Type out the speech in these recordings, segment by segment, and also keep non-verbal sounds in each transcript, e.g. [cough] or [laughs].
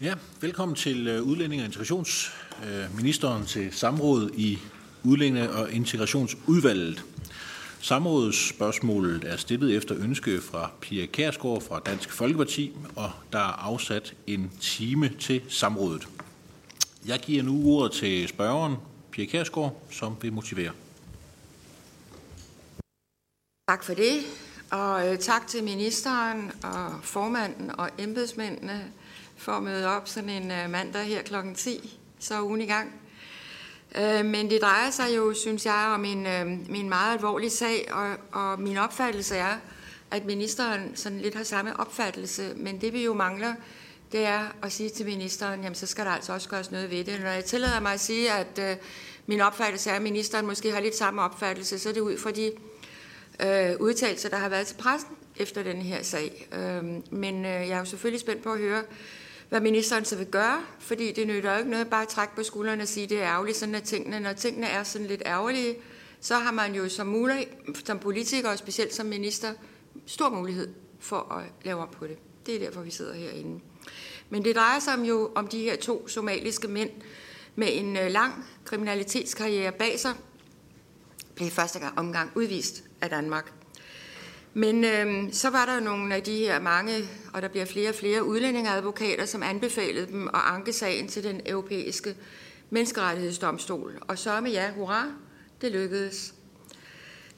Ja, velkommen til øh, Udlænding- og Integrationsministeren øh, til samråd i udlændinge- og Integrationsudvalget. Samrådets spørgsmål er stillet efter ønske fra Pia Kærsgaard fra Dansk Folkeparti, og der er afsat en time til samrådet. Jeg giver nu ordet til spørgeren, Pia Kærsgaard, som vil motivere. Tak for det, og øh, tak til ministeren og formanden og embedsmændene for at møde op sådan en øh, mandag her kl. 10, så er ugen i gang. Øh, men det drejer sig jo, synes jeg, om en, øh, min meget alvorlig sag, og, og min opfattelse er, at ministeren sådan lidt har samme opfattelse, men det vi jo mangler, det er at sige til ministeren, jamen så skal der altså også gøres noget ved det. Når jeg tillader mig at sige, at øh, min opfattelse er, at ministeren måske har lidt samme opfattelse, så er det ud fra de øh, udtalelser, der har været til pressen efter den her sag. Øh, men øh, jeg er jo selvfølgelig spændt på at høre, hvad ministeren så vil gøre, fordi det nytter jo ikke noget bare at trække på skuldrene og sige, at det er ærgerligt, sådan at tingene, når tingene er sådan lidt ærgerlige, så har man jo som, mulig, som politiker, og specielt som minister, stor mulighed for at lave om på det. Det er derfor, vi sidder herinde. Men det drejer sig jo om de her to somaliske mænd med en øh, lang kriminalitetskarriere bag sig, blev første gang omgang udvist af Danmark. Men øh, så var der nogle af de her mange, og der bliver flere og flere udlændingeadvokater, som anbefalede dem at anke sagen til den europæiske menneskerettighedsdomstol. Og så med ja, hurra, det lykkedes.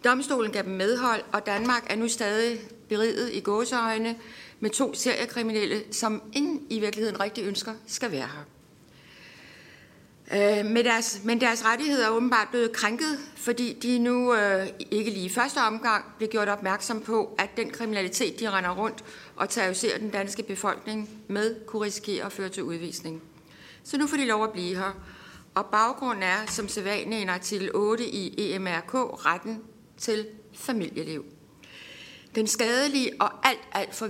Domstolen gav dem medhold, og Danmark er nu stadig beriget i gåseøjne med to seriekriminelle, som ingen i virkeligheden rigtig ønsker skal være her. Øh, med deres, men deres rettigheder er åbenbart blevet krænket, fordi de nu øh, ikke lige i første omgang blev gjort opmærksom på, at den kriminalitet, de render rundt og terroriserer den danske befolkning med, kunne risikere at føre til udvisning. Så nu får de lov at blive her. Og baggrunden er, som sædvanlig en artikel 8 i EMRK, retten til familieliv. Den skadelige og alt, alt for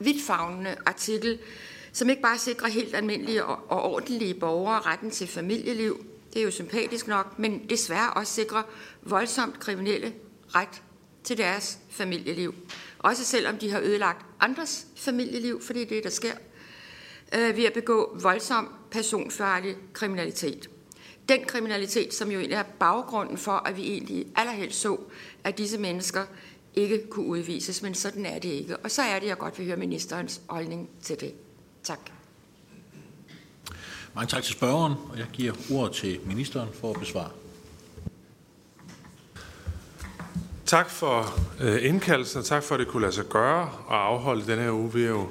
vidtfavnende artikel som ikke bare sikrer helt almindelige og ordentlige borgere retten til familieliv, det er jo sympatisk nok, men desværre også sikrer voldsomt kriminelle ret til deres familieliv. Også selvom de har ødelagt andres familieliv, fordi det er det, der sker, øh, ved at begå voldsom personfarlig kriminalitet. Den kriminalitet, som jo egentlig er baggrunden for, at vi egentlig allerhelst så, at disse mennesker ikke kunne udvises, men sådan er det ikke. Og så er det, jeg godt vil høre ministerens holdning til det. Tak. Mange tak til spørgeren, og jeg giver ordet til ministeren for at besvare. Tak for øh, indkaldelsen, og tak for, at det kunne lade sig gøre at afholde den her uge. Vi er jo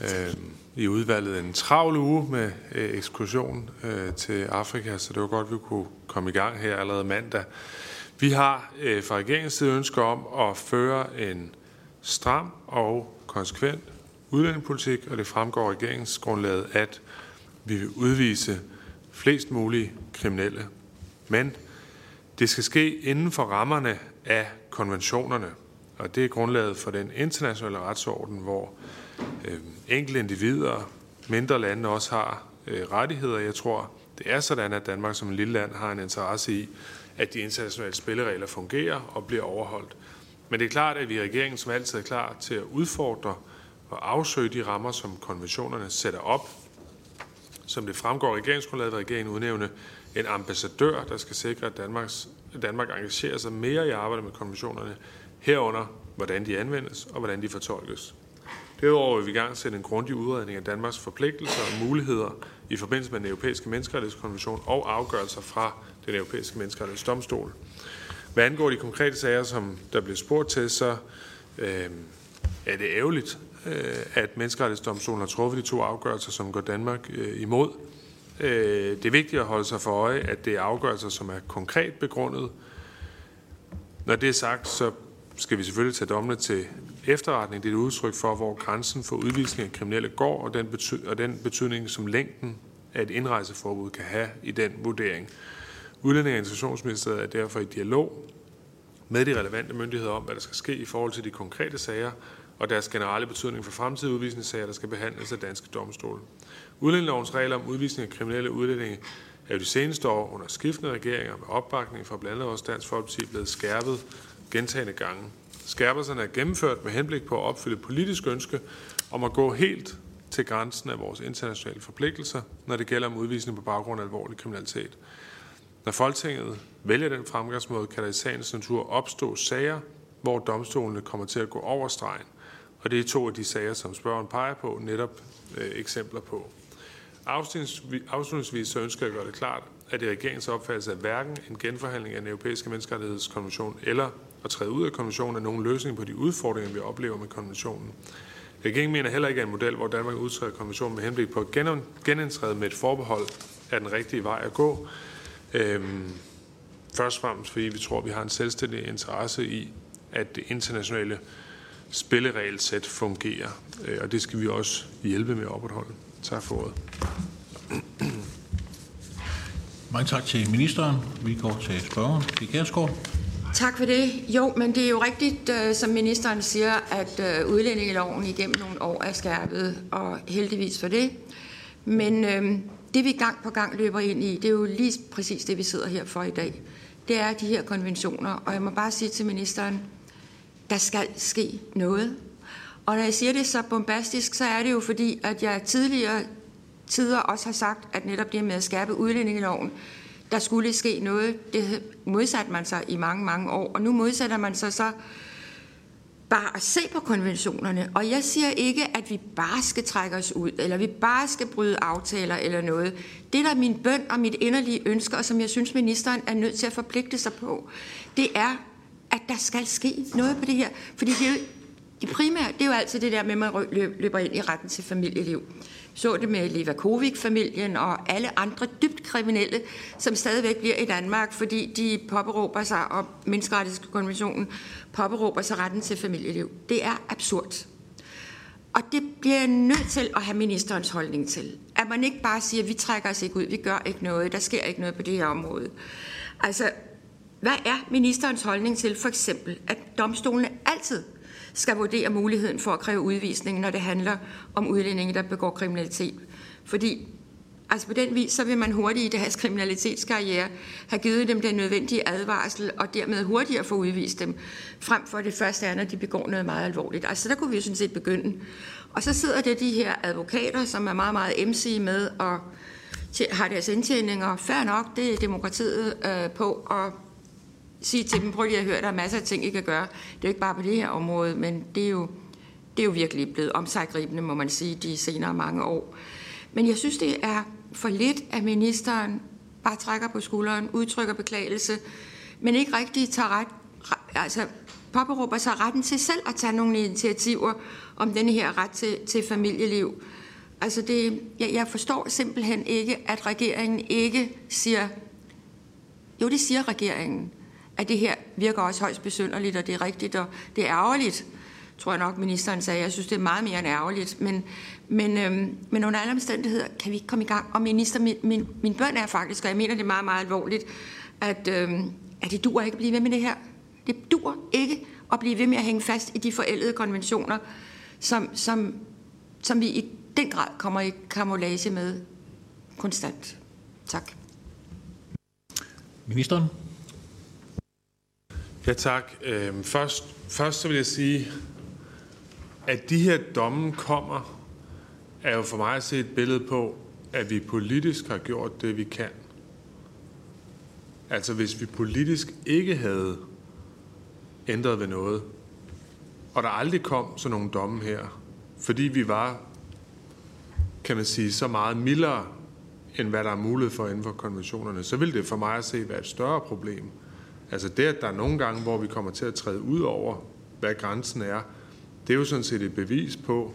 øh, i udvalget en travl uge med øh, ekskursion øh, til Afrika, så det var godt, at vi kunne komme i gang her allerede mandag. Vi har øh, fra regeringens side ønsker om at føre en stram og konsekvent udlændingepolitik, og det fremgår regeringsgrundlaget, at vi vil udvise flest mulige kriminelle. Men det skal ske inden for rammerne af konventionerne, og det er grundlaget for den internationale retsorden, hvor øh, enkelte individer, mindre lande også har øh, rettigheder. Jeg tror, det er sådan, at Danmark som en lille land har en interesse i, at de internationale spilleregler fungerer og bliver overholdt. Men det er klart, at vi i regeringen som altid er klar til at udfordre og afsøge de rammer, som konventionerne sætter op. Som det fremgår i regeringsgrundlaget, vil regeringen udnævne en ambassadør, der skal sikre, at Danmarks, Danmark engagerer sig mere i arbejdet med konventionerne, herunder hvordan de anvendes og hvordan de fortolkes. Derudover vil vi i gang sætte en grundig udredning af Danmarks forpligtelser og muligheder i forbindelse med den europæiske menneskerettighedskonvention og afgørelser fra den europæiske menneskerettighedsdomstol. Hvad angår de konkrete sager, som der bliver spurgt til, så øh, er det ærgerligt, Øh, at menneskerettighedsdomstolen har truffet de to afgørelser, som går Danmark øh, imod. Øh, det er vigtigt at holde sig for øje, at det er afgørelser, som er konkret begrundet. Når det er sagt, så skal vi selvfølgelig tage dommene til efterretning. Det er et udtryk for, hvor grænsen for udvisning af kriminelle går, og den, bety- og den betydning, som længden af et indrejseforbud kan have i den vurdering. Udlænding- og Integrationsministeriet er derfor i dialog med de relevante myndigheder om, hvad der skal ske i forhold til de konkrete sager, og deres generelle betydning for fremtidige udvisningssager, der skal behandles af danske domstole. Udlændingelovens regler om udvisning af kriminelle udlændinge er jo de seneste år under skiftende regeringer med opbakning fra blandt andet også Dansk Folkeparti blevet skærpet gentagende gange. Skærpelserne er gennemført med henblik på at opfylde politisk ønske om at gå helt til grænsen af vores internationale forpligtelser, når det gælder om udvisning på baggrund af alvorlig kriminalitet. Når Folketinget vælger den fremgangsmåde, kan der i sagens natur opstå sager, hvor domstolene kommer til at gå over stregen. Og det er to af de sager, som spørgeren peger på, netop øh, eksempler på. Afslutningsvis så ønsker jeg at gøre det klart, at det er regeringens opfattelse, at hverken en genforhandling af den europæiske menneskerettighedskonvention eller at træde ud af konventionen er nogen løsning på de udfordringer, vi oplever med konventionen. Regeringen mener heller ikke, at en model, hvor Danmark udtræder konventionen med henblik på at genindtræde med et forbehold, er den rigtige vej at gå. Øhm, først og fremmest fordi vi tror, at vi har en selvstændig interesse i, at det internationale spilleregelsæt fungerer. Øh, og det skal vi også hjælpe med at opretholde. Tak for ordet. Mange tak til ministeren. Vi går til spørgeren. Pia Kjærsgaard. Tak for det. Jo, men det er jo rigtigt, øh, som ministeren siger, at øh, udlændingeloven igennem nogle år er skærpet, og heldigvis for det. Men øh, det vi gang på gang løber ind i, det er jo lige præcis det, vi sidder her for i dag. Det er de her konventioner, og jeg må bare sige til ministeren, der skal ske noget. Og når jeg siger det så bombastisk, så er det jo fordi, at jeg tidligere tider også har sagt, at netop det med at skærpe udlændingeloven, der skulle ske noget, det modsatte man sig i mange, mange år. Og nu modsætter man sig så bare at se på konventionerne. Og jeg siger ikke, at vi bare skal trække os ud, eller vi bare skal bryde aftaler eller noget. Det, der er min bøn og mit inderlige ønske, og som jeg synes, ministeren er nødt til at forpligte sig på, det er, at der skal ske noget på det her. Fordi det, er jo, det primære, det er jo altid det der med, at man løber ind i retten til familieliv så det med Levakovic-familien og alle andre dybt kriminelle, som stadigvæk bliver i Danmark, fordi de påberåber sig, og menneskerettighedskonventionen påberåber sig retten til familieliv. Det er absurd. Og det bliver jeg nødt til at have ministerens holdning til. At man ikke bare siger, at vi trækker os ikke ud, vi gør ikke noget, der sker ikke noget på det her område. Altså, hvad er ministerens holdning til for eksempel, at domstolene altid skal vurdere muligheden for at kræve udvisning, når det handler om udlændinge, der begår kriminalitet. Fordi altså på den vis, så vil man hurtigt i deres kriminalitetskarriere have givet dem den nødvendige advarsel, og dermed hurtigere få udvist dem, frem for det første er, når de begår noget meget alvorligt. Altså der kunne vi jo sådan set begynde. Og så sidder der de her advokater, som er meget, meget MC med, og har deres indtjeninger, Færre nok, det er demokratiet øh, på, og sige til dem, prøv lige at høre, der er masser af ting, I kan gøre. Det er jo ikke bare på det her område, men det er jo, det er jo virkelig blevet omsaggribende, må man sige, de senere mange år. Men jeg synes, det er for lidt, at ministeren bare trækker på skulderen, udtrykker beklagelse, men ikke rigtig tager ret, altså påberåber sig retten til selv at tage nogle initiativer om den her ret til, til familieliv. Altså det, jeg, jeg forstår simpelthen ikke, at regeringen ikke siger, jo det siger regeringen, at det her virker også højst besynderligt, og det er rigtigt, og det er ærgerligt, tror jeg nok, ministeren sagde. Jeg synes, det er meget mere end ærgerligt. Men, men, øhm, men under alle omstændigheder kan vi ikke komme i gang. Og minister, min, min, min bøn er faktisk, og jeg mener det er meget, meget alvorligt, at, øhm, at det dur ikke at blive ved med det her. Det dur ikke at blive ved med at hænge fast i de forældede konventioner, som, som, som vi i den grad kommer i kamolage med konstant. Tak. Ministeren? Ja, tak. Øhm, først, først så vil jeg sige, at de her domme kommer, er jo for mig at se et billede på, at vi politisk har gjort det, vi kan. Altså hvis vi politisk ikke havde ændret ved noget, og der aldrig kom sådan nogle domme her, fordi vi var, kan man sige, så meget mildere, end hvad der er mulighed for inden for konventionerne, så ville det for mig at se være et større problem. Altså det, at der er nogle gange, hvor vi kommer til at træde ud over, hvad grænsen er, det er jo sådan set et bevis på,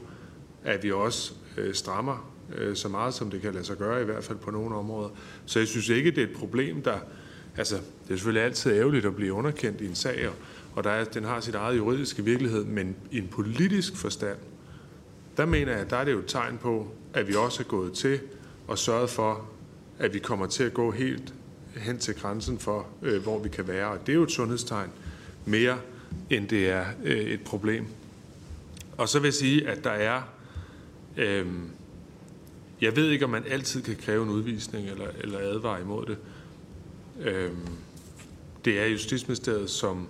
at vi også øh, strammer øh, så meget, som det kan lade sig gøre, i hvert fald på nogle områder. Så jeg synes ikke, det er et problem, der... Altså, det er selvfølgelig altid ærgerligt at blive underkendt i en sag, og der er, den har sit eget juridiske virkelighed, men i en politisk forstand, der mener jeg, at der er det jo et tegn på, at vi også er gået til og sørget for, at vi kommer til at gå helt hen til grænsen for, øh, hvor vi kan være. Og det er jo et sundhedstegn mere, end det er øh, et problem. Og så vil jeg sige, at der er... Øh, jeg ved ikke, om man altid kan kræve en udvisning eller, eller advare imod det. Øh, det er Justitsministeriet, som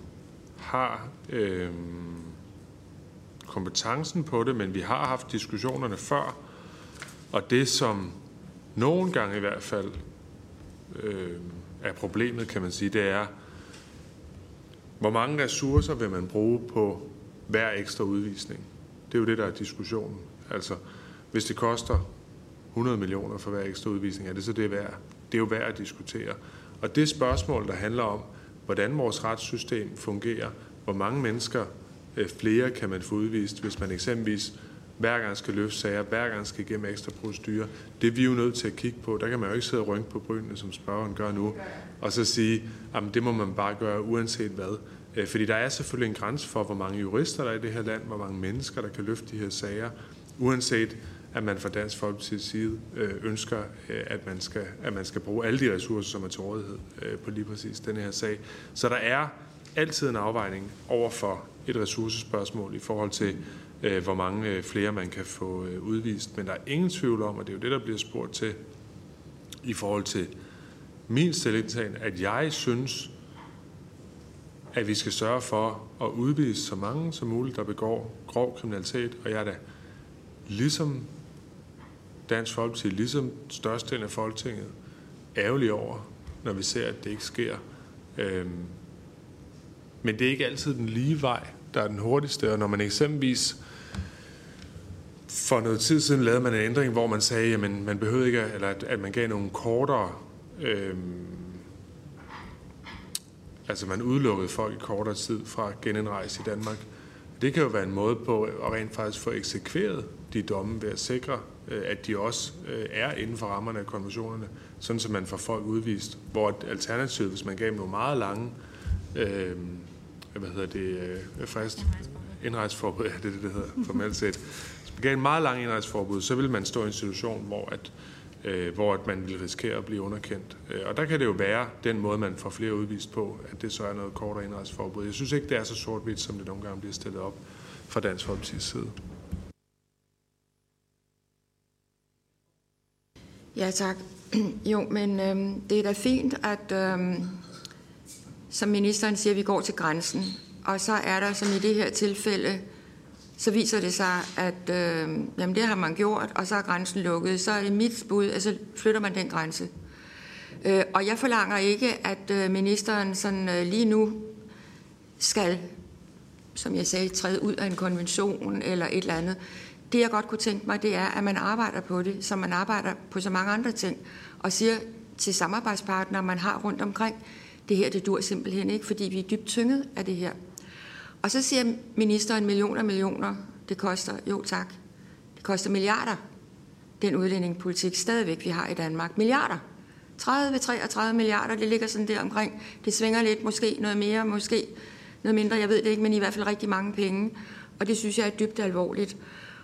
har øh, kompetencen på det, men vi har haft diskussionerne før, Og det, som nogle gange i hvert fald øh, er problemet, kan man sige, det er, hvor mange ressourcer vil man bruge på hver ekstra udvisning? Det er jo det, der er diskussionen. Altså, hvis det koster 100 millioner for hver ekstra udvisning, er det så det værd? Det er jo værd at diskutere. Og det spørgsmål, der handler om, hvordan vores retssystem fungerer, hvor mange mennesker øh, flere kan man få udvist, hvis man eksempelvis hver gang skal løfte sager, hver gang skal igennem ekstra procedurer. Det er vi jo nødt til at kigge på. Der kan man jo ikke sidde og rynke på brynene, som spørgeren gør nu, og så sige, at det må man bare gøre uanset hvad. Øh, fordi der er selvfølgelig en grænse for, hvor mange jurister der er i det her land, hvor mange mennesker, der kan løfte de her sager, uanset at man fra Dansk Folkeparti's side øh, ønsker, øh, at man, skal, at man skal bruge alle de ressourcer, som er til rådighed på lige præcis den her sag. Så der er altid en afvejning over for et ressourcespørgsmål i forhold til, øh, hvor mange øh, flere man kan få øh, udvist. Men der er ingen tvivl om, og det er jo det, der bliver spurgt til i forhold til min stillingtagen, at jeg synes, at vi skal sørge for at udvise så mange som muligt, der begår grov kriminalitet. Og jeg er da ligesom Dansk Folkeparti, ligesom størstedelen af Folketinget, ærgerlig over, når vi ser, at det ikke sker. Øhm, men det er ikke altid den lige vej, der er den hurtigste. Og når man eksempelvis for noget tid siden lavede man en ændring, hvor man sagde, at man behøvede ikke, eller at, at man gav nogle kortere, øh, altså man udelukkede folk i kortere tid fra genindrejse i Danmark. Det kan jo være en måde på at rent faktisk få eksekveret de domme ved at sikre, øh, at de også øh, er inden for rammerne af konventionerne, sådan så man får folk udvist. Hvor alternativet, hvis man gav dem nogle meget lange øh, hvad hedder det, øh, frist, indrejseforbud, ja, det er det, det hedder formelt set. Gav en meget lang indrejseforbud, så vil man stå i en situation, hvor at, øh, hvor at man vil risikere at blive underkendt. Øh, og der kan det jo være den måde, man får flere udvist på, at det så er noget kortere indrejseforbud. Jeg synes ikke, det er så sort-hvidt, som det nogle gange bliver stillet op fra Dansk Folkeparti's side. Ja, tak. Jo, men øh, det er da fint, at øh, som ministeren siger, vi går til grænsen. Og så er der, som i det her tilfælde, så viser det sig, at øh, jamen det har man gjort, og så er grænsen lukket. Så er det mit bud, at så flytter man den grænse. Øh, og jeg forlanger ikke, at øh, ministeren sådan øh, lige nu skal, som jeg sagde, træde ud af en konvention eller et eller andet. Det jeg godt kunne tænke mig, det er, at man arbejder på det, som man arbejder på så mange andre ting, og siger til samarbejdspartnere, man har rundt omkring, det her det dur simpelthen ikke, fordi vi er dybt tynget af det her. Og så siger ministeren millioner, millioner, det koster, jo tak, det koster milliarder, den udlændingepolitik stadigvæk, vi har i Danmark. Milliarder. 30-33 milliarder, det ligger sådan der omkring. Det svinger lidt, måske noget mere, måske noget mindre, jeg ved det ikke, men i hvert fald rigtig mange penge. Og det synes jeg er dybt alvorligt.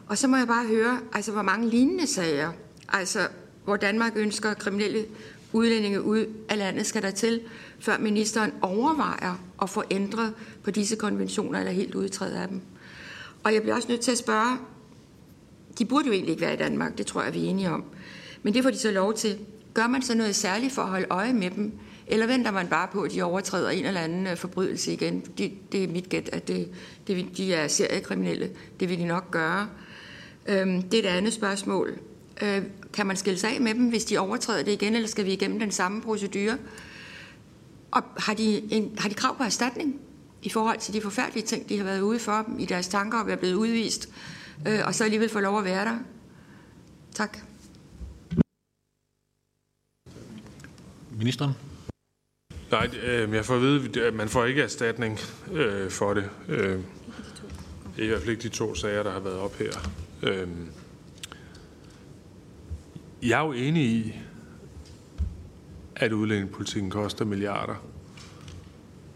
Og så må jeg bare høre, altså hvor mange lignende sager, altså hvor Danmark ønsker kriminelle udlændinge ud af landet skal der til, før ministeren overvejer at få ændret på disse konventioner eller helt udtræde af dem. Og jeg bliver også nødt til at spørge, de burde jo egentlig ikke være i Danmark, det tror jeg, vi er enige om. Men det får de så lov til. Gør man så noget særligt for at holde øje med dem? Eller venter man bare på, at de overtræder en eller anden øh, forbrydelse igen? Det, det er mit gæt, at det, det, de er seriekriminelle. Det vil de nok gøre. Øhm, det er et andet spørgsmål. Øh, kan man skille sig af med dem, hvis de overtræder det igen, eller skal vi igennem den samme procedure? Og har de, en, har de krav på erstatning i forhold til de forfærdelige ting, de har været ude for dem i deres tanker og være blevet udvist, øh, og så alligevel få lov at være der? Tak. Ministeren? Nej, øh, jeg får at vide, at man får ikke erstatning øh, for det. Øh, I hvert fald ikke de to sager, der har været op her. Øh, jeg er jo enig i, at udlændingepolitikken koster milliarder.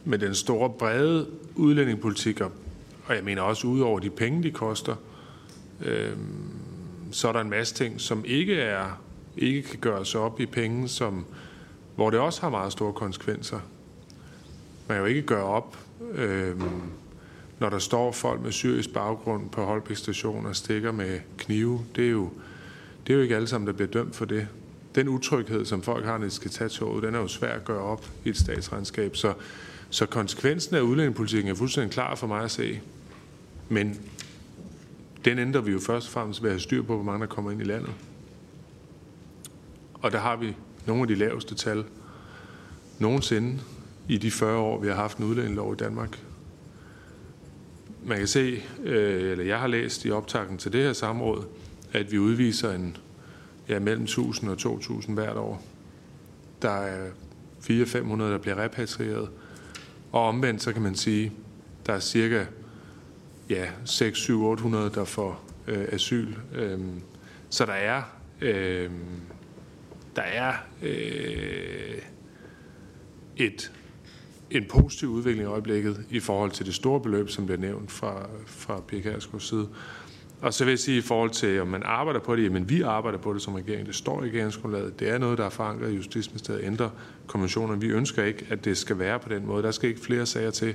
Men den store brede udlændingepolitik, og jeg mener også ud over de penge, de koster, øh, så er der en masse ting, som ikke er ikke kan gøres op i penge, som, hvor det også har meget store konsekvenser. Man kan jo ikke gøre op, øh, når der står folk med syrisk baggrund på Holbæk station og stikker med knive. Det er jo, det er jo ikke alle sammen, der bliver dømt for det. Den utryghed, som folk har, når de skal tage toget, den er jo svær at gøre op i et statsregnskab. Så, så konsekvensen af udlændingepolitikken er fuldstændig klar for mig at se. Men den ændrer vi jo først og fremmest ved at have styr på, hvor mange der kommer ind i landet. Og der har vi nogle af de laveste tal nogensinde i de 40 år, vi har haft en udlændingelov i Danmark. Man kan se, øh, eller jeg har læst i optakten til det her samråd, at vi udviser en ja, mellem 1000 og 2000 hvert år. Der er 400-500, der bliver repatrieret. Og omvendt, så kan man sige, der er cirka ja, 6-7-800, der får øh, asyl. Øhm, så der er, øh, der er øh, et, en positiv udvikling i øjeblikket i forhold til det store beløb, som bliver nævnt fra, fra Pia side. Og så vil jeg sige i forhold til, om man arbejder på det, jamen vi arbejder på det som regering. Det står i regeringsgrundlaget. Det er noget, der er forankret i Justitsministeriet ændre konventioner. Vi ønsker ikke, at det skal være på den måde. Der skal ikke flere sager til,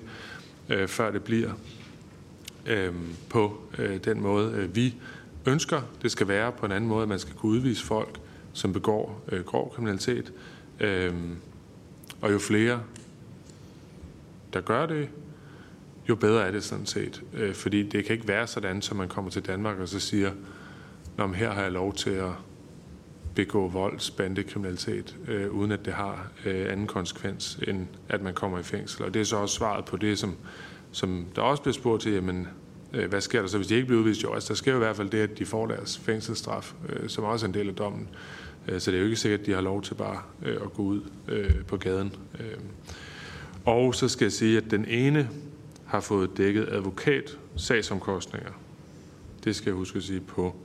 øh, før det bliver øh, på øh, den måde. Øh, vi ønsker, det skal være på en anden måde, at man skal kunne udvise folk, som begår øh, grov kriminalitet. Øh, og jo flere, der gør det, jo bedre er det sådan set. Øh, fordi det kan ikke være sådan, at man kommer til Danmark og så siger, Nå, her har jeg lov til at begå volds, bandekriminalitet, øh, uden at det har øh, anden konsekvens, end at man kommer i fængsel. Og det er så også svaret på det, som, som der også bliver spurgt til, jamen, øh, hvad sker der så, hvis de ikke bliver udvist? Jo, altså, der sker jo i hvert fald det, at de får deres fængselsstraf, øh, som også er en del af dommen. Øh, så det er jo ikke sikkert, at de har lov til bare øh, at gå ud øh, på gaden. Øh. Og så skal jeg sige, at den ene har fået dækket advokat sagsomkostninger. Det skal jeg huske at sige på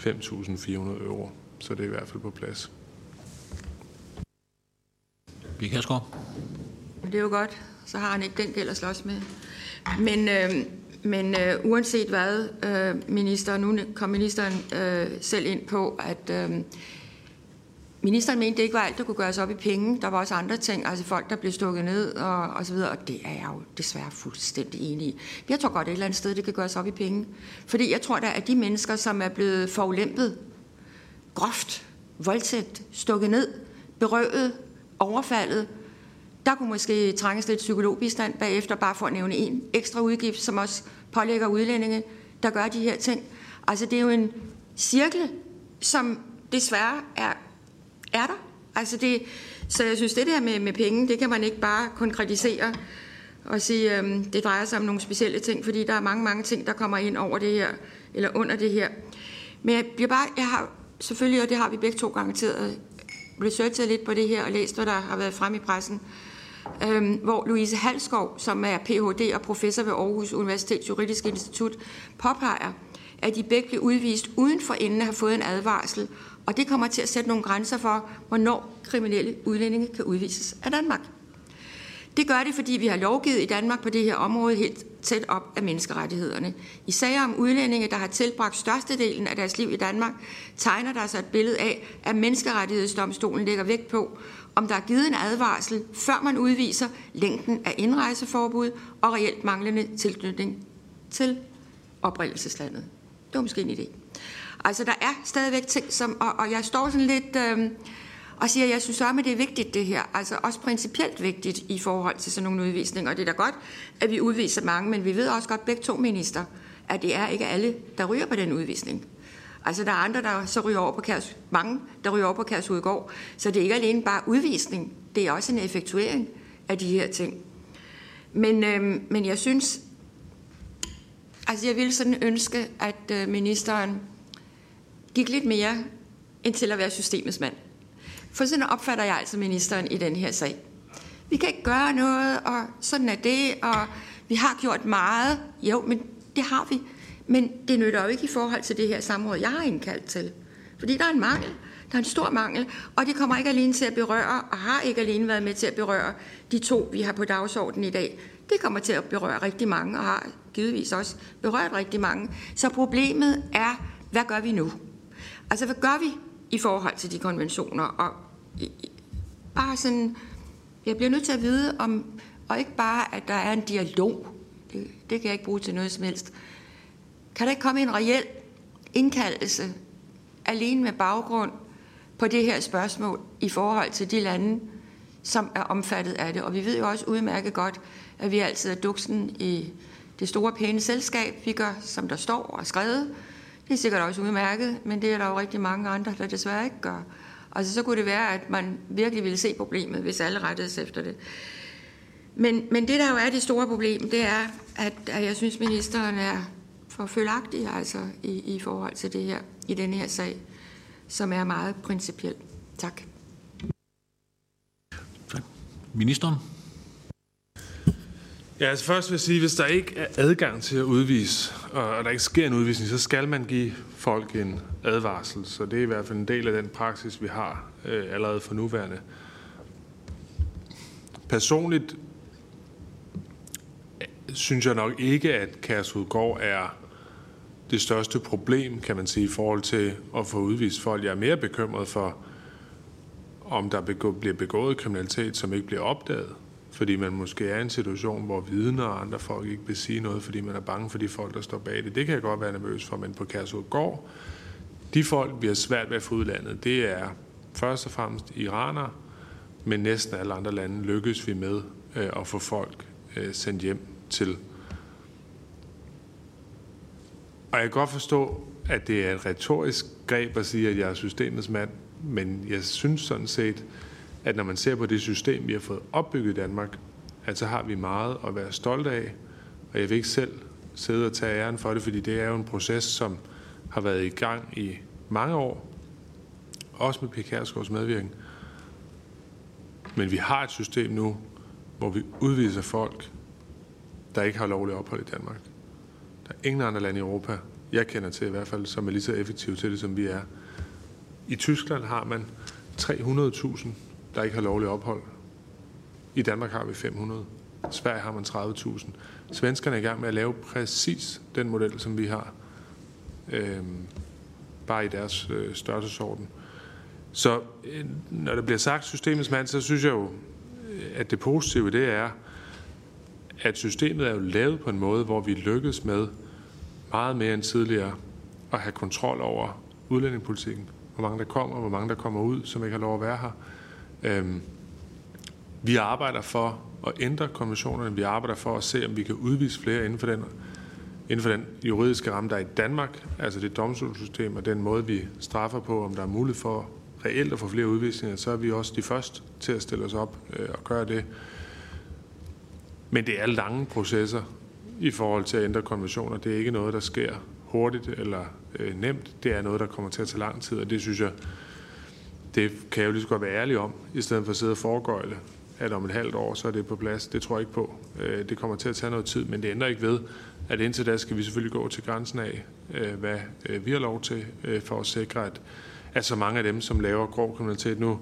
5.400 euro. Så det er i hvert fald på plads. Pia Det er jo godt. Så har han ikke den gæld at slås med. Men, øh, men øh, uanset hvad, øh, minister, nu kom ministeren øh, selv ind på, at øh, Ministeren mente, det ikke var alt, der kunne gøres op i penge. Der var også andre ting, altså folk, der blev stukket ned og, og så videre. Og det er jeg jo desværre fuldstændig enig i. Jeg tror godt et eller andet sted, det kan gøres op i penge. Fordi jeg tror, der at de mennesker, som er blevet forulæmpet, groft, voldtægt, stukket ned, berøvet, overfaldet. Der kunne måske trænges lidt psykologbistand bagefter, bare for at nævne en ekstra udgift, som også pålægger udlændinge, der gør de her ting. Altså det er jo en cirkel, som desværre er er der. Altså det, så jeg synes, det der med, med penge, det kan man ikke bare konkretisere og sige, øhm, det drejer sig om nogle specielle ting, fordi der er mange, mange ting, der kommer ind over det her, eller under det her. Men jeg bliver bare, jeg har selvfølgelig, og det har vi begge to garanteret, researchet lidt på det her og læst, hvad der har været frem i pressen, øhm, hvor Louise Halskov, som er Ph.D. og professor ved Aarhus Universitets Juridiske Institut, påpeger, at de begge blev udvist uden for enden at have fået en advarsel, og det kommer til at sætte nogle grænser for, hvornår kriminelle udlændinge kan udvises af Danmark. Det gør det, fordi vi har lovgivet i Danmark på det her område helt tæt op af menneskerettighederne. I sager om udlændinge, der har tilbragt størstedelen af deres liv i Danmark, tegner der sig et billede af, at menneskerettighedsdomstolen lægger vægt på, om der er givet en advarsel, før man udviser længden af indrejseforbud og reelt manglende tilknytning til oprindelseslandet. Det var måske en idé. Altså, der er stadigvæk ting, som... Og, og jeg står sådan lidt... Øh, og siger, at jeg synes at det er vigtigt, det her. Altså også principielt vigtigt i forhold til sådan nogle udvisninger. Og det er da godt, at vi udviser mange, men vi ved også godt, begge to minister, at det er ikke alle, der ryger på den udvisning. Altså der er andre, der så ryger over på Kærs, mange, der ryger over på Kærsudgård. Så det er ikke alene bare udvisning, det er også en effektuering af de her ting. Men, øh, men jeg synes, altså jeg ville sådan ønske, at øh, ministeren gik lidt mere end til at være systemets mand. For sådan opfatter jeg altså ministeren i den her sag. Vi kan ikke gøre noget, og sådan er det, og vi har gjort meget. Jo, men det har vi. Men det nytter jo ikke i forhold til det her samråd, jeg har indkaldt til. Fordi der er en mangel. Der er en stor mangel, og det kommer ikke alene til at berøre, og har ikke alene været med til at berøre de to, vi har på dagsordenen i dag. Det kommer til at berøre rigtig mange, og har givetvis også berørt rigtig mange. Så problemet er, hvad gør vi nu? Altså, hvad gør vi i forhold til de konventioner? Og bare sådan, jeg bliver nødt til at vide om, og ikke bare, at der er en dialog. Det, det kan jeg ikke bruge til noget som helst. Kan der ikke komme en reel indkaldelse alene med baggrund på det her spørgsmål i forhold til de lande, som er omfattet af det. Og vi ved jo også udmærket godt, at vi altid er duksen i det store pæne selskab. Vi gør, som der står og skrevet, det er sikkert også udmærket, men det er der jo rigtig mange andre, der desværre ikke gør. Altså, så kunne det være, at man virkelig ville se problemet, hvis alle rettede sig efter det. Men, men det, der jo er det store problem, det er, at, at jeg synes, ministeren er for følagtig altså, i, i forhold til det her, i den her sag, som er meget principiel. Tak. Ministeren? Ja, altså først vil jeg sige, hvis der ikke er adgang til at udvise, og der ikke sker en udvisning, så skal man give folk en advarsel. Så det er i hvert fald en del af den praksis, vi har øh, allerede for nuværende. Personligt øh, synes jeg nok ikke, at Kærsudgård er det største problem, kan man sige, i forhold til at få udvist folk. Jeg er mere bekymret for, om der bliver begået kriminalitet, som ikke bliver opdaget. Fordi man måske er i en situation, hvor vidner og andre folk ikke vil sige noget, fordi man er bange for de folk, der står bag det. Det kan jeg godt være nervøs for, men på Kærsudgård, de folk, vi har svært ved at få udlandet, det er først og fremmest iranere, men næsten alle andre lande lykkes vi med øh, at få folk øh, sendt hjem til. Og jeg kan godt forstå, at det er et retorisk greb at sige, at jeg er systemets mand, men jeg synes sådan set, at når man ser på det system, vi har fået opbygget i Danmark, at så har vi meget at være stolte af, og jeg vil ikke selv sidde og tage æren for det, fordi det er jo en proces, som har været i gang i mange år, også med P. medvirkning. Men vi har et system nu, hvor vi udviser folk, der ikke har lovlig ophold i Danmark. Der er ingen andre lande i Europa, jeg kender til i hvert fald, som er lige så effektive til det, som vi er. I Tyskland har man 300.000, der ikke har lovlig ophold. I Danmark har vi 500. I Sverige har man 30.000. Svenskerne er i gang med at lave præcis den model, som vi har. Øhm, bare i deres øh, størrelsesorden. Så øh, når der bliver sagt systemets mand, så synes jeg jo, øh, at det positive det er, at systemet er jo lavet på en måde, hvor vi lykkes med meget mere end tidligere at have kontrol over udlændingepolitikken. Hvor mange der kommer, hvor mange der kommer ud, som ikke har lov at være her. Øhm, vi arbejder for at ændre konventionerne. Vi arbejder for at se, om vi kan udvise flere inden for den, inden for den juridiske ramme, der er i Danmark, altså det domstolssystem og den måde, vi straffer på, om der er mulighed for reelt at få flere udvisninger, så er vi også de første til at stille os op øh, og gøre det. Men det er lange processer i forhold til at ændre konventioner. Det er ikke noget, der sker hurtigt eller øh, nemt. Det er noget, der kommer til at tage lang tid, og det synes jeg, det kan jeg jo lige så godt være ærlig om, i stedet for at sidde og foregøjle, at om et halvt år, så er det på plads. Det tror jeg ikke på. Øh, det kommer til at tage noget tid, men det ændrer ikke ved, at indtil da skal vi selvfølgelig gå til grænsen af, øh, hvad øh, vi har lov til, for at sikre, at, at så mange af dem, som laver grov kriminalitet nu,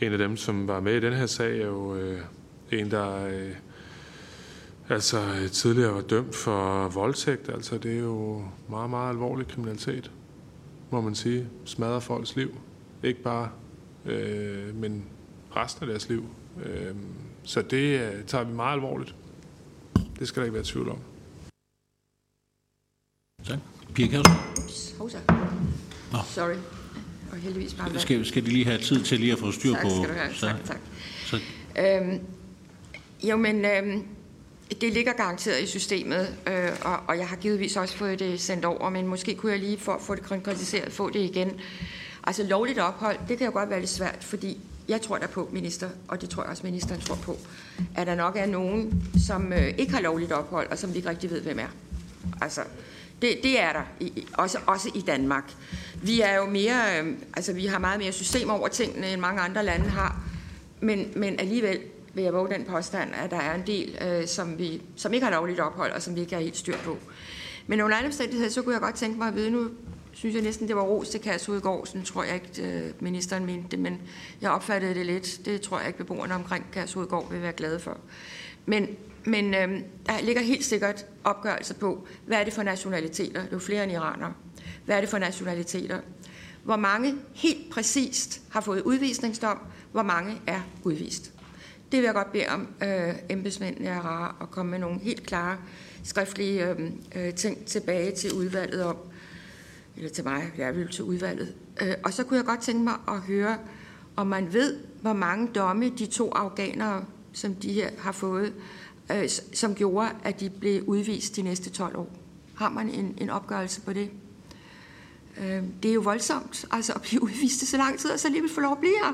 en af dem, som var med i den her sag, er jo en, der altså tidligere var dømt for voldtægt. Altså det er jo meget, meget alvorlig kriminalitet, må man sige. Smadrer folks liv. Ikke bare, øh, men resten af deres liv. Øh, så det øh, tager vi meget alvorligt. Det skal der ikke være tvivl om. Tak. Pia Kjærsgaard? Nå. Sorry. Og heldigvis bare skal, skal de lige have tid til lige at få styr tak, på... Tak skal du have. Så, tak, tak. Så. Øhm, jo, men øhm, det ligger garanteret i systemet, øh, og, og jeg har givetvis også fået det sendt over, men måske kunne jeg lige for at få det konkretiseret, få det igen. Altså lovligt ophold, det kan jo godt være lidt svært, fordi jeg tror der på, minister, og det tror jeg også, ministeren tror på, at der nok er nogen, som øh, ikke har lovligt ophold, og som vi ikke rigtig ved, hvem er. Altså, det, det er der, i, også, også i Danmark. Vi er jo mere, øh, altså vi har meget mere system over tingene, end mange andre lande har, men, men alligevel vil jeg våge den påstand, at der er en del, øh, som, vi, som ikke har lovligt ophold, og som vi ikke har helt styr på. Men under andre omstændigheder, så kunne jeg godt tænke mig at vide, nu synes jeg næsten, det var ros til Kærshovedgård, sådan tror jeg ikke, øh, ministeren mente det, men jeg opfattede det lidt. Det tror jeg ikke, beboerne omkring Kærsudgård vil være glade for. Men, men øh, der ligger helt sikkert opgørelser på, hvad er det for nationaliteter? Det er jo flere end iranere. Hvad er det for nationaliteter? Hvor mange helt præcist har fået udvisningsdom? Hvor mange er udvist? Det vil jeg godt bede om øh, embedsmændene er rare at komme med nogle helt klare skriftlige øh, øh ting tilbage til udvalget om, eller til mig, jeg vil til udvalget. Øh, og så kunne jeg godt tænke mig at høre, om man ved, hvor mange domme de to afghanere, som de her har fået, øh, som gjorde, at de blev udvist de næste 12 år. Har man en, en opgørelse på det? Øh, det er jo voldsomt, altså at blive [laughs] udvist i så lang tid, og så alligevel få lov at blive her.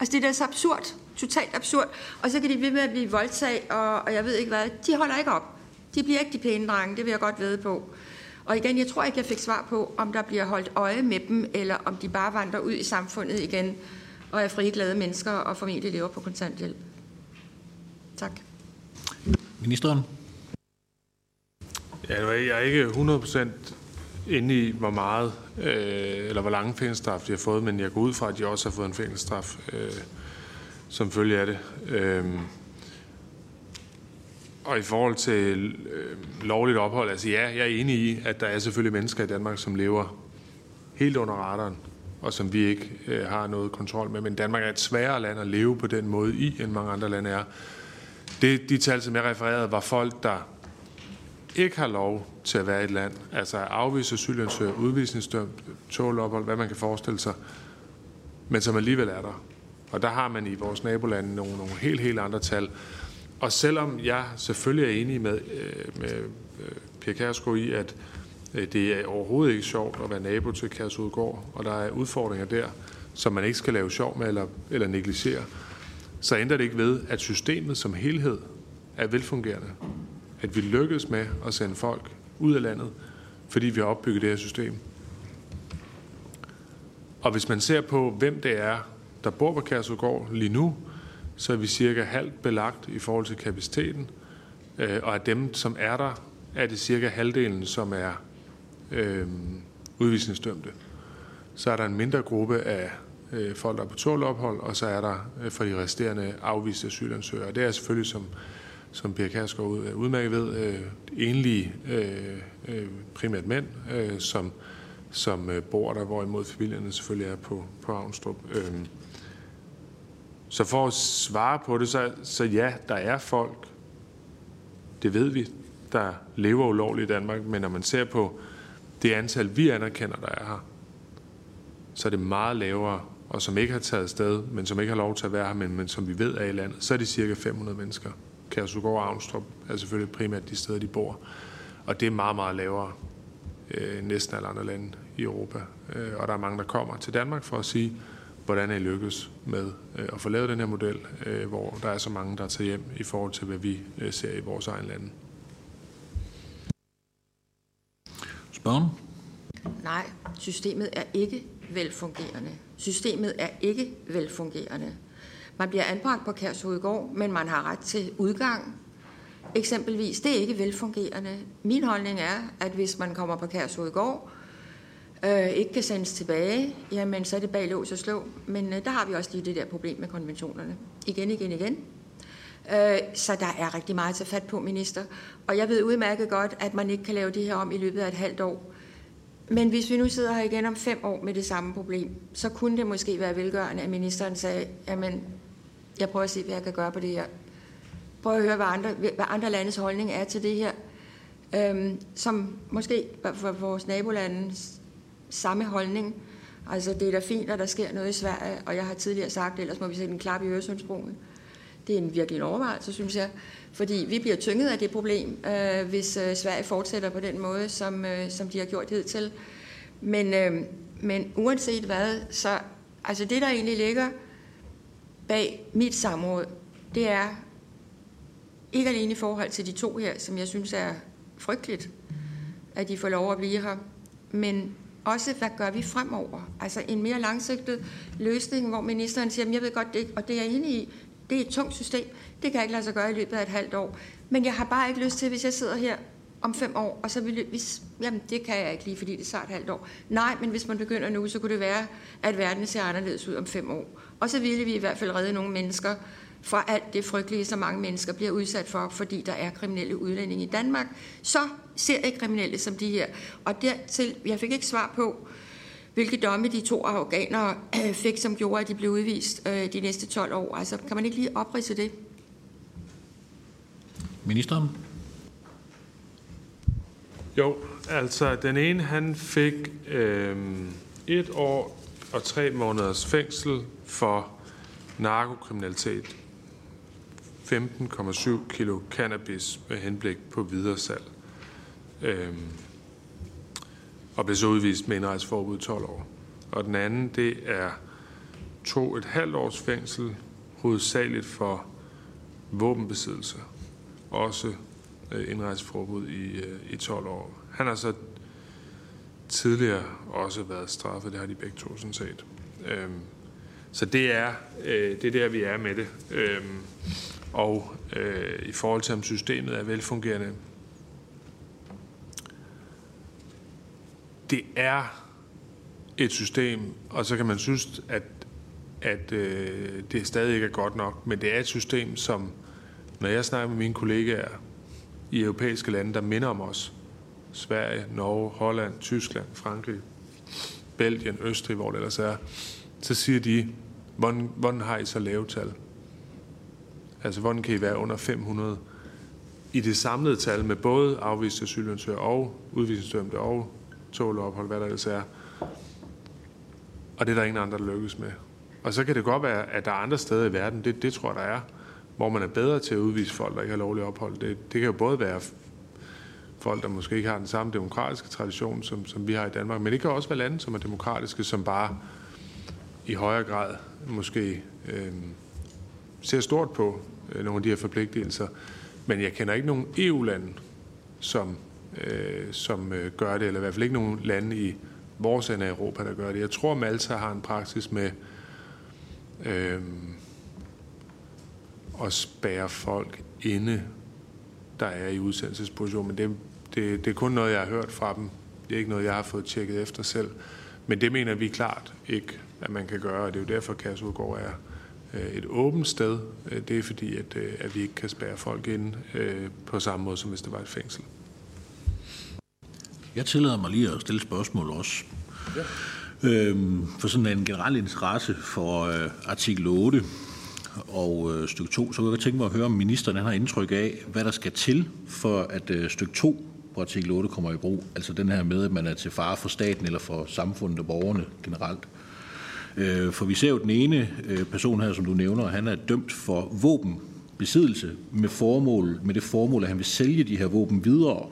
Altså det er da så absurd, totalt absurd. Og så kan de ved med at blive voldtaget, og, og jeg ved ikke hvad. De holder ikke op. De bliver ikke de pæne drenge, det vil jeg godt vide på. Og igen, jeg tror ikke, jeg fik svar på, om der bliver holdt øje med dem, eller om de bare vandrer ud i samfundet igen og er frie, glade mennesker og formentlig lever på kontanthjælp. Tak. Ministeren. Ja, jeg er ikke 100% inde i, hvor meget øh, eller hvor lange fængselsstraf de har fået, men jeg går ud fra, at de også har fået en fængselsstraf øh, som følge af det. Øh, og i forhold til øh, lovligt ophold, altså ja, jeg er enig i, at der er selvfølgelig mennesker i Danmark, som lever helt under radaren, og som vi ikke øh, har noget kontrol med. Men Danmark er et sværere land at leve på den måde i, end mange andre lande er. Det, de tal, som jeg refererede, var folk, der ikke har lov til at være i et land, altså afvist asylansøger, udvisningsdømt, tålophold, hvad man kan forestille sig, men som alligevel er der. Og der har man i vores nabolande nogle, nogle helt, helt andre tal. Og selvom jeg selvfølgelig er enig med, øh, med øh, Pia Kærsgaard i, at øh, det er overhovedet ikke sjovt at være nabo til Kærsudgård, og der er udfordringer der, som man ikke skal lave sjov med eller, eller negligere, så ændrer det ikke ved, at systemet som helhed er velfungerende. At vi lykkes med at sende folk ud af landet, fordi vi har opbygget det her system. Og hvis man ser på, hvem det er, der bor på Kærsudgård lige nu, så er vi cirka halvt belagt i forhold til kapaciteten. Øh, og af dem, som er der, er det cirka halvdelen, som er øh, udvisningsdømte. Så er der en mindre gruppe af øh, folk, der er på tålophold, og så er der øh, for de resterende afviste asylansøgere. Det er selvfølgelig, som, som Pia Kærsgaard ud, øh, udmærket ved, øh, enlige øh, øh, primært mænd, øh, som, som øh, bor der, hvorimod familierne selvfølgelig er på, på Avnstrup. Øh, så for at svare på det, så, så ja, der er folk, det ved vi, der lever ulovligt i Danmark, men når man ser på det antal, vi anerkender, der er her, så er det meget lavere, og som ikke har taget sted, men som ikke har lov til at være her, men, men som vi ved er i landet, så er det cirka 500 mennesker. Kærsugård og Avnstrup er selvfølgelig primært de steder, de bor. Og det er meget, meget lavere øh, næsten alle andre lande i Europa. Øh, og der er mange, der kommer til Danmark for at sige, hvordan er I lykkes med øh, at få lavet den her model, øh, hvor der er så mange, der tager hjem i forhold til, hvad vi øh, ser i vores egen lande. Spørgen? Nej, systemet er ikke velfungerende. Systemet er ikke velfungerende. Man bliver anbragt på Kærshovedgård, men man har ret til udgang. Eksempelvis, det er ikke velfungerende. Min holdning er, at hvis man kommer på Kærshovedgård, øh, ikke kan sendes tilbage, jamen så er det bag lås og slå. Men øh, der har vi også lige det der problem med konventionerne. Igen, igen, igen. Øh, så der er rigtig meget at tage fat på, minister. Og jeg ved udmærket godt, at man ikke kan lave det her om i løbet af et halvt år. Men hvis vi nu sidder her igen om fem år med det samme problem, så kunne det måske være velgørende, at ministeren sagde, jamen, jeg prøver at se, hvad jeg kan gøre på det her. Prøv at høre, hvad andre, hvad andre landes holdning er til det her. Øhm, som måske for vores nabolande samme holdning. Altså, det er da fint, at der sker noget i Sverige, og jeg har tidligere sagt, ellers må vi sætte en klap i Øresundsbroen. Det er en virkelig en overvejelse, synes jeg. Fordi vi bliver tynget af det problem, øh, hvis øh, Sverige fortsætter på den måde, som, øh, som de har gjort hidtil. Men, øh, men uanset hvad, så altså det, der egentlig ligger bag mit samråd, det er ikke alene i forhold til de to her, som jeg synes er frygteligt, at de får lov at blive her, men også, hvad gør vi fremover? Altså en mere langsigtet løsning, hvor ministeren siger, jeg ved godt, det, og det er jeg enig i, det er et tungt system. Det kan jeg ikke lade sig gøre i løbet af et halvt år. Men jeg har bare ikke lyst til, hvis jeg sidder her om fem år, og så vil hvis, jamen det kan jeg ikke lige, fordi det tager et halvt år. Nej, men hvis man begynder nu, så kunne det være, at verden ser anderledes ud om fem år. Og så ville vi i hvert fald redde nogle mennesker fra alt det frygtelige, som mange mennesker bliver udsat for, fordi der er kriminelle udlændinge i Danmark. Så ser ikke kriminelle som de her. Og dertil, jeg fik ikke svar på, hvilke domme de to afghanere [clears throat] fik, som gjorde, at de blev udvist øh, de næste 12 år. Altså, kan man ikke lige oprise det? Ministeren? Jo, altså den ene, han fik øh, et år og tre måneders fængsel for narkokriminalitet. 15,7 kilo cannabis med henblik på videre salg. Øhm, og blev så udvist med indrejseforbud 12 år. Og den anden, det er to et halvt års fængsel, hovedsageligt for våbenbesiddelse. Også øh, indrejseforbud i, øh, i 12 år. Han har så tidligere også været straffet, det har de begge to sådan set. Øhm, så det er, øh, det er der, vi er med det. Øhm, og øh, i forhold til, om systemet er velfungerende, det er et system, og så kan man synes, at, at øh, det stadig ikke er godt nok, men det er et system, som, når jeg snakker med mine kollegaer i europæiske lande, der minder om os, Sverige, Norge, Holland, Tyskland, Frankrig, Belgien, Østrig, hvor det ellers er, så siger de, hvordan, hvordan har I så lave tal? Altså, hvordan kan I være under 500 i det samlede tal med både afviste asylansøgere og udvisningsdømte og tåleophold, hvad der ellers er. Og det er der ingen andre, der lykkes med. Og så kan det godt være, at der er andre steder i verden, det, det tror jeg, der er, hvor man er bedre til at udvise folk, der ikke har lovlig ophold. Det, det kan jo både være folk, der måske ikke har den samme demokratiske tradition, som, som vi har i Danmark, men det kan også være lande, som er demokratiske, som bare i højere grad måske øh, ser stort på Øh, nogle af de her forpligtelser. Men jeg kender ikke nogen EU-lande, som, øh, som øh, gør det, eller i hvert fald ikke nogen lande i vores ende af Europa, der gør det. Jeg tror, Malta har en praksis med øh, at spære folk inde, der er i udsendelsesposition, men det, det, det er kun noget, jeg har hørt fra dem. Det er ikke noget, jeg har fået tjekket efter selv. Men det mener vi klart ikke, at man kan gøre, og det er jo derfor, Kærsudgård er øh, et åbent sted. Øh, det er fordi, at, øh, at vi ikke kan spære folk ind på samme måde, som hvis det var et fængsel. Jeg tillader mig lige at stille spørgsmål også. Ja. Øhm, for sådan en generel interesse for øh, artikel 8 og øh, stykke 2, så kunne jeg tænke mig at høre, om ministeren har indtryk af, hvad der skal til, for at øh, stykke 2 på artikel 8 kommer i brug. Altså den her med, at man er til fare for staten eller for samfundet og borgerne generelt. Øh, for vi ser jo den ene øh, person her, som du nævner, han er dømt for våbenbesiddelse med, formål, med det formål, at han vil sælge de her våben videre.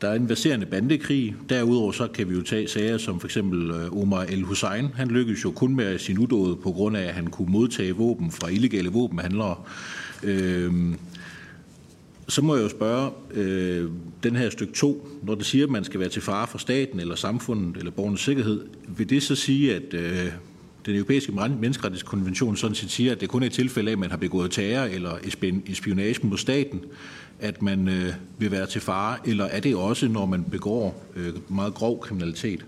Der er en baserende bandekrig. Derudover så kan vi jo tage sager som for eksempel øh, Omar El Hussein. Han lykkedes jo kun med sin udåde på grund af, at han kunne modtage våben fra illegale våbenhandlere. Øh, så må jeg jo spørge, øh, den her stykke 2, når det siger, at man skal være til fare for staten eller samfundet eller borgernes sikkerhed, vil det så sige, at øh, den europæiske menneskerettighedskonvention sådan set siger, at det kun er et tilfælde af, at man har begået terror eller espionage mod staten, at man øh, vil være til fare, eller er det også, når man begår øh, meget grov kriminalitet?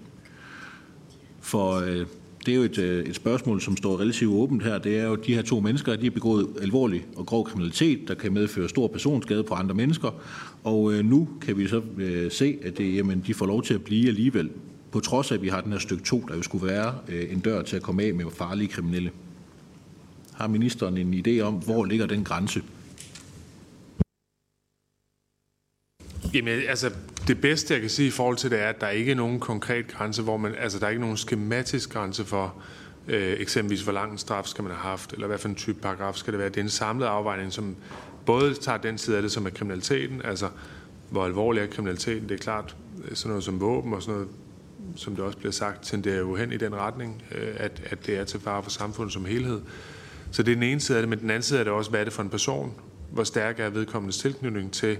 For øh, det er jo et, øh, et spørgsmål, som står relativt åbent her. Det er jo, at de her to mennesker, de har begået alvorlig og grov kriminalitet, der kan medføre stor personskade på andre mennesker. Og øh, nu kan vi så øh, se, at det, jamen, de får lov til at blive alligevel, på trods af, at vi har den her stykke 2, der jo skulle være øh, en dør til at komme af med farlige kriminelle. Har ministeren en idé om, hvor ligger den grænse? Jamen, altså, det bedste, jeg kan sige i forhold til det, er, at der ikke er nogen konkret grænse, hvor man, altså, der er ikke nogen skematisk grænse for, øh, eksempelvis, hvor lang en straf skal man have haft, eller hvad for en type paragraf skal det være. Det er en samlet afvejning, som både tager den side af det, som er kriminaliteten, altså, hvor alvorlig er kriminaliteten. Det er klart, øh, sådan noget som våben og sådan noget, som det også bliver sagt, tenderer jo hen i den retning, øh, at, at det er til fare for samfundet som helhed. Så det er den ene side af det, men den anden side er det også, hvad er det for en person? Hvor stærk er vedkommendes tilknytning til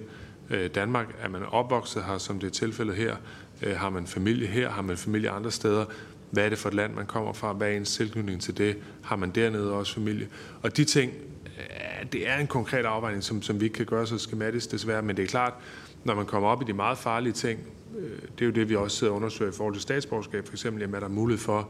øh, Danmark? Er man opvokset her, som det er tilfældet her? Øh, har man familie her? Har man familie andre steder? Hvad er det for et land, man kommer fra? Hvad er ens tilknytning til det? Har man dernede også familie? Og de ting, øh, det er en konkret afvejning, som, som vi ikke kan gøre så skematisk desværre, men det er klart, når man kommer op i de meget farlige ting, øh, det er jo det, vi også sidder og undersøger i forhold til statsborgerskab, for eksempel, jamen, er der mulighed for,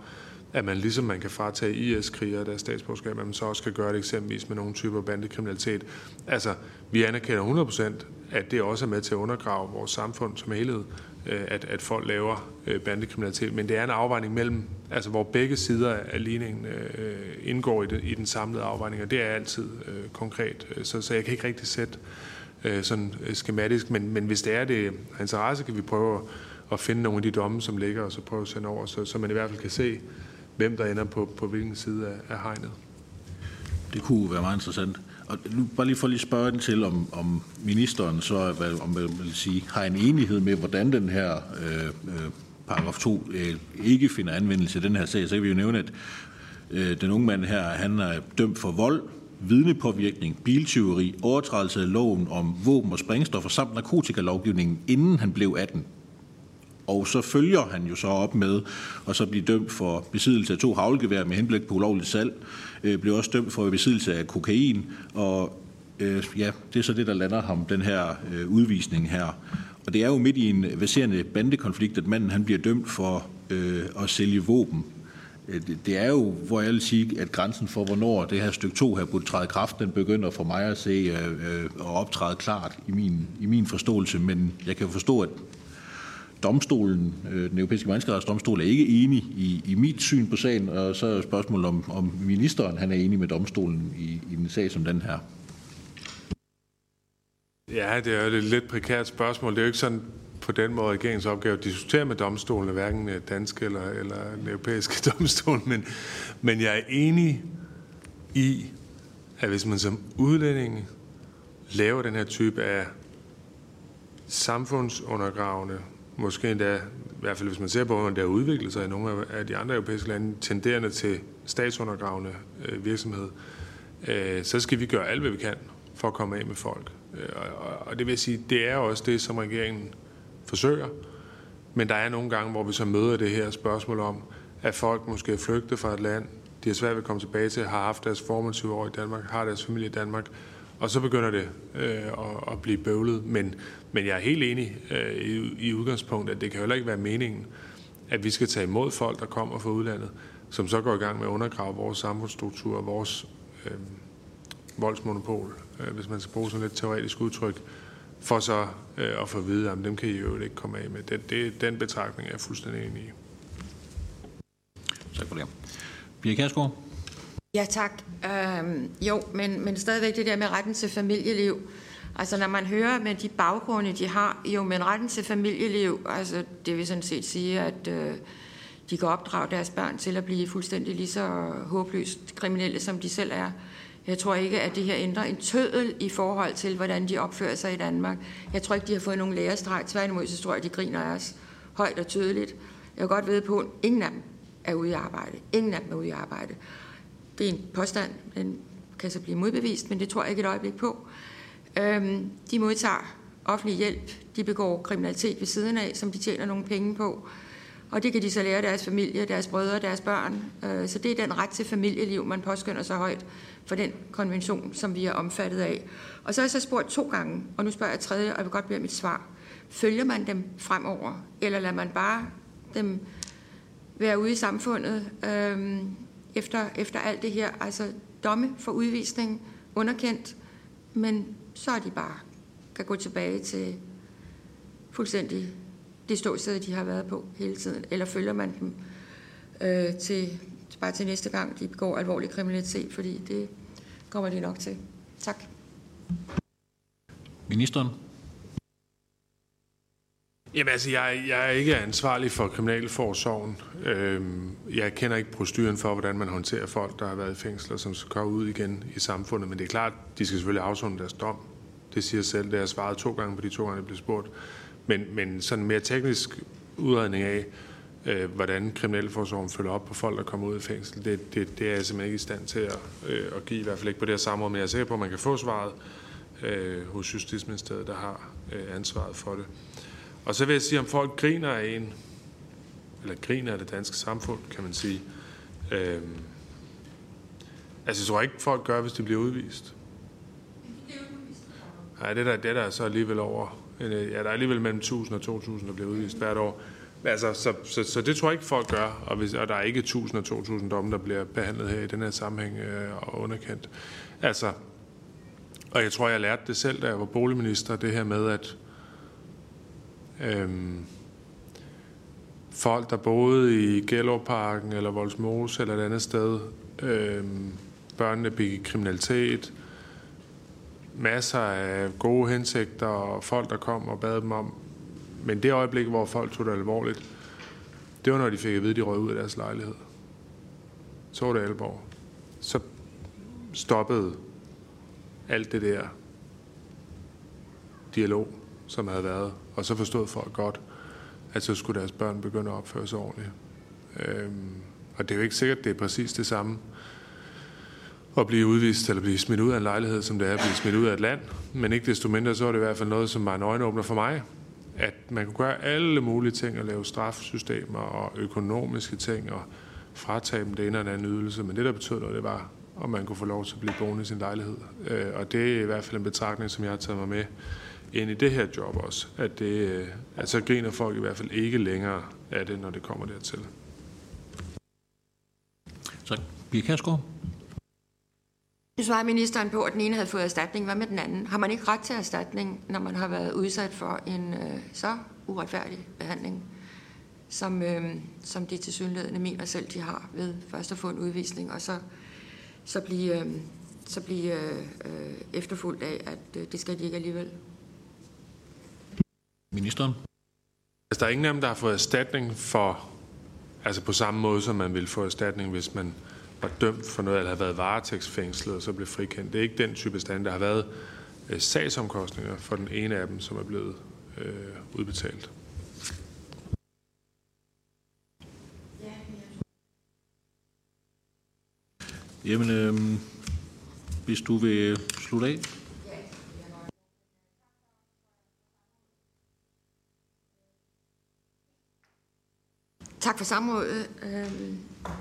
at man ligesom man kan fratage IS-krigere deres statsborgerskab, at man så også kan gøre det eksempelvis med nogle typer bandekriminalitet. Altså, vi anerkender 100%, at det også er med til at undergrave vores samfund som helhed, øh, at, at folk laver øh, bandekriminalitet. Men det er en afvejning mellem, altså hvor begge sider af ligningen øh, indgår i, det, i den samlede afvejning, og det er altid øh, konkret. Så, så jeg kan ikke rigtig sætte øh, sådan øh, skematisk, men, men hvis det er det interesse, kan vi prøve at, at finde nogle af de domme, som ligger, og så prøve at sende over, så, så man i hvert fald kan se, hvem der ender på, på hvilken side af, af hegnet. Det kunne være meget interessant. og nu bare lige for lige spørge den til, om, om ministeren så hvad, om man vil sige, har en enighed med, hvordan den her øh, øh, paragraf 2 øh, ikke finder anvendelse i den her sag. Så kan vi jo nævne, at øh, den unge mand her, han er dømt for vold, vidnepåvirkning, biltyveri, overtrædelse af loven om våben og sprængstoffer samt narkotikalovgivningen, inden han blev 18. Og så følger han jo så op med og så blive dømt for besiddelse af to havlgevær med henblik på ulovligt salg. Øh, blev også dømt for besiddelse af kokain. Og øh, ja, det er så det, der lander ham, den her øh, udvisning her. Og det er jo midt i en verserende bandekonflikt, at manden han bliver dømt for øh, at sælge våben øh, det er jo, hvor jeg vil sige, at grænsen for, hvornår det her stykke 2 her burde træde kraft, den begynder for mig at se øh, øh, optræde klart i min, i min forståelse. Men jeg kan jo forstå, at domstolen, øh, den europæiske menneskerettighedsdomstol, er ikke enig i, i mit syn på sagen, og så er spørgsmålet om, om ministeren han er enig med domstolen i, i en sag som den her. Ja, det er jo et lidt prekært spørgsmål. Det er jo ikke sådan på den måde regeringens opgave at diskutere med domstolene, hverken danske eller, eller den europæiske [laughs] domstol, men, men jeg er enig i, at hvis man som udlænding laver den her type af samfundsundergravende, måske endda, i hvert fald hvis man ser på, hvordan det har udviklet sig i nogle af de andre europæiske lande, tenderende til statsundergravende øh, virksomhed, øh, så skal vi gøre alt, hvad vi kan for at komme af med folk. Øh, og, og det vil sige, det er også det, som regeringen forsøger. Men der er nogle gange, hvor vi så møder det her spørgsmål om, at folk måske er flygtet fra et land, de har svært ved at komme tilbage til, har haft deres formative år i Danmark, har deres familie i Danmark, og så begynder det øh, at, at blive bøvlet. Men, men jeg er helt enig øh, i, i udgangspunktet, at det kan heller ikke være meningen, at vi skal tage imod folk, der kommer fra udlandet, som så går i gang med at undergrave vores samfundsstruktur og vores øh, voldsmonopol, øh, hvis man skal bruge sådan lidt teoretisk udtryk, for så øh, at få at vide, at dem kan I jo ikke komme af med. Det, det, den betragtning er jeg fuldstændig enig i. Tak for det. Pia Kærsgaard? Ja, tak. Øhm, jo, men, men stadigvæk det der med retten til familieliv. Altså, når man hører med de baggrunde, de har, jo, men retten til familieliv, altså, det vil sådan set sige, at øh, de kan opdrage deres børn til at blive fuldstændig lige så håbløst kriminelle, som de selv er. Jeg tror ikke, at det her ændrer en tødel i forhold til, hvordan de opfører sig i Danmark. Jeg tror ikke, de har fået nogen lærestreg. Tværtimod, så tror jeg, at de griner af os højt og tydeligt. Jeg kan godt ved på, at ingen af dem er ude i arbejde. Ingen af dem er ude i arbejde. Det er en påstand, den kan så blive modbevist, men det tror jeg ikke et øjeblik på. Øhm, de modtager offentlig hjælp. De begår kriminalitet ved siden af, som de tjener nogle penge på. Og det kan de så lære deres familie, deres brødre, deres børn. Øh, så det er den ret til familieliv, man påskynder så højt for den konvention, som vi er omfattet af. Og så har jeg så spurgt to gange, og nu spørger jeg tredje, og jeg vil godt blive mit svar. Følger man dem fremover, eller lader man bare dem være ude i samfundet øhm, efter, efter alt det her? Altså domme for udvisning, underkendt, men så er de bare kan gå tilbage til fuldstændig det ståsted, de har været på hele tiden, eller følger man dem øh, til, bare til næste gang, de begår alvorlig kriminalitet, fordi det kommer de nok til. Tak. Ministeren? Jamen altså, jeg, jeg er ikke ansvarlig for kriminalforsorgen. Øhm, jeg kender ikke proceduren for, hvordan man håndterer folk, der har været i fængsler, som skal komme ud igen i samfundet. Men det er klart, de skal selvfølgelig afsone deres dom. Det siger selv. Det har jeg svaret to gange på de to gange, jeg blev spurgt. Men, men sådan mere teknisk udredning af, øh, hvordan kriminalforsorgen følger op på folk, der kommer ud af fængsel, det, det, det er jeg simpelthen ikke i stand til at, øh, at give, i hvert fald ikke på det her samme måde, men jeg er sikker på, at man kan få svaret øh, hos Justitsministeriet, der har øh, ansvaret for det. Og så vil jeg sige, om folk griner af en, eller griner af det danske samfund, kan man sige. Øh, altså, jeg tror ikke, folk gør, hvis de bliver udvist. Nej, det der, det der er så alligevel over øh, ja, der er alligevel mellem 1000 og 2000, der bliver udvist hvert år. Altså, så, så, så det tror jeg ikke, folk gør, og, hvis, og der er ikke 1000 og 2000 domme, der bliver behandlet her i den her sammenhæng øh, og underkendt. Altså, og jeg tror, jeg lærte det selv, da jeg var boligminister, det her med, at øhm, folk, der boede i Gellerparken eller Voldsmose eller et andet sted, øhm, børnene begik kriminalitet, masser af gode hensigter og folk, der kom og bad dem om. Men det øjeblik, hvor folk tog det alvorligt, det var, når de fik at vide, at de røg ud af deres lejlighed. Så var det alvor. Så stoppede alt det der dialog, som havde været, og så forstod folk godt, at så skulle deres børn begynde at opføre sig ordentligt. Øhm, og det er jo ikke sikkert, det er præcis det samme at blive udvist eller blive smidt ud af en lejlighed, som det er at blive smidt ud af et land. Men ikke desto mindre, så er det i hvert fald noget, som var en øjenåbner for mig. At man kunne gøre alle mulige ting og lave strafsystemer og økonomiske ting og fratage dem det ene og den anden ydelse. Men det, der betød noget, det var, om man kunne få lov til at blive boende i sin lejlighed. Øh, og det er i hvert fald en betragtning, som jeg har taget mig med ind i det her job også. At, det, øh, at så griner folk i hvert fald ikke længere af det, når det kommer dertil. Tak. Pia Kærsgaard. Nu svarer ministeren på, at den ene havde fået erstatning. Hvad med den anden? Har man ikke ret til erstatning, når man har været udsat for en øh, så uretfærdig behandling, som, øh, som de til synligheden mener selv, de har ved først at få en udvisning, og så, så blive, øh, så blive øh, øh, efterfulgt af, at øh, det skal de ikke alligevel? Ministeren. Altså, der er ingen af dem, der har fået erstatning for, altså på samme måde, som man ville få erstatning, hvis man var dømt for noget, eller havde været varetægtsfængslet og så blev frikendt. Det er ikke den type stand. Der har været øh, sagsomkostninger for den ene af dem, som er blevet øh, udbetalt. Jamen, øh, hvis du vil slutte af. Tak for samrådet. Øhm,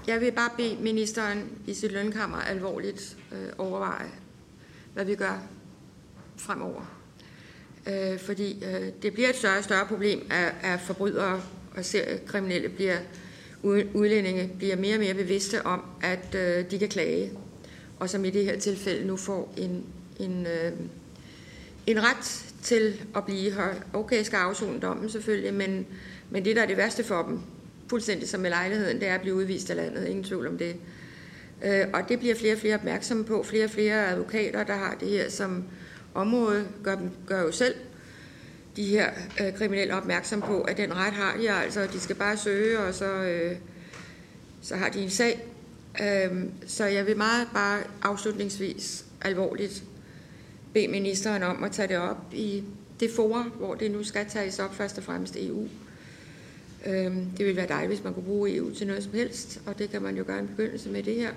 jeg vil bare bede ministeren i sit lønkammer alvorligt øh, overveje, hvad vi gør fremover. Øh, fordi øh, det bliver et større og større problem, at, at forbrydere og seriekriminelle bliver, udlændinge bliver mere og mere bevidste om, at de kan klage. Og som i det her tilfælde nu får en, en, en ret til at blive her. Okay, skal afzone dommen selvfølgelig, men, men det, der er det værste for dem, fuldstændig som med lejligheden, det er at blive udvist af landet. Ingen tvivl om det. Øh, og det bliver flere og flere opmærksomme på. Flere og flere advokater, der har det her som område, gør, gør jo selv de her øh, kriminelle opmærksom på, at den ret har de altså. De skal bare søge, og så, øh, så har de en sag. Øh, så jeg vil meget bare afslutningsvis alvorligt bede ministeren om at tage det op i det forum, hvor det nu skal tages op, først og fremmest EU. Øhm, det ville være dejligt, hvis man kunne bruge EU til noget som helst, og det kan man jo gøre en begyndelse med det her.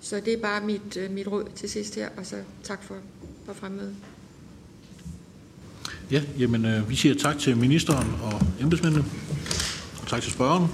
Så det er bare mit, øh, mit råd til sidst her, og så tak for, for fremmødet. Ja, jamen øh, vi siger tak til ministeren og embedsmændene, og tak til spørgeren.